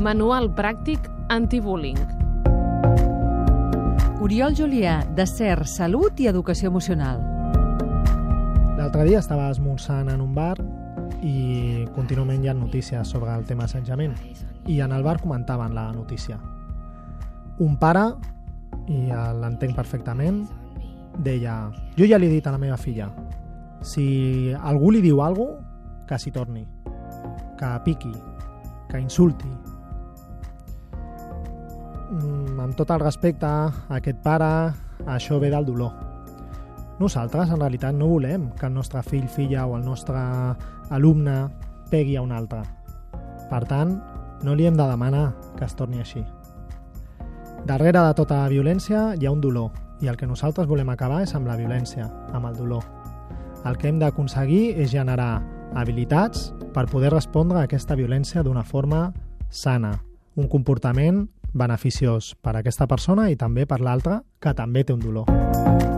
Manual pràctic antibullying. Oriol Julià, de CER, Salut i Educació Emocional. L'altre dia estava esmorzant en un bar i contínuament hi ha notícies sobre el tema assetjament. I en el bar comentaven la notícia. Un pare, i l'entenc perfectament, deia jo ja li he dit a la meva filla si algú li diu alguna cosa, que s'hi torni, que piqui, que insulti. Mm, amb tot el respecte a aquest pare, això ve del dolor. Nosaltres, en realitat, no volem que el nostre fill, filla o el nostre alumne pegui a un altre. Per tant, no li hem de demanar que es torni així. Darrere de tota violència hi ha un dolor, i el que nosaltres volem acabar és amb la violència, amb el dolor. El que hem d'aconseguir és generar habilitats per poder respondre a aquesta violència d'una forma sana, un comportament beneficiós per a aquesta persona i també per l'altra que també té un dolor.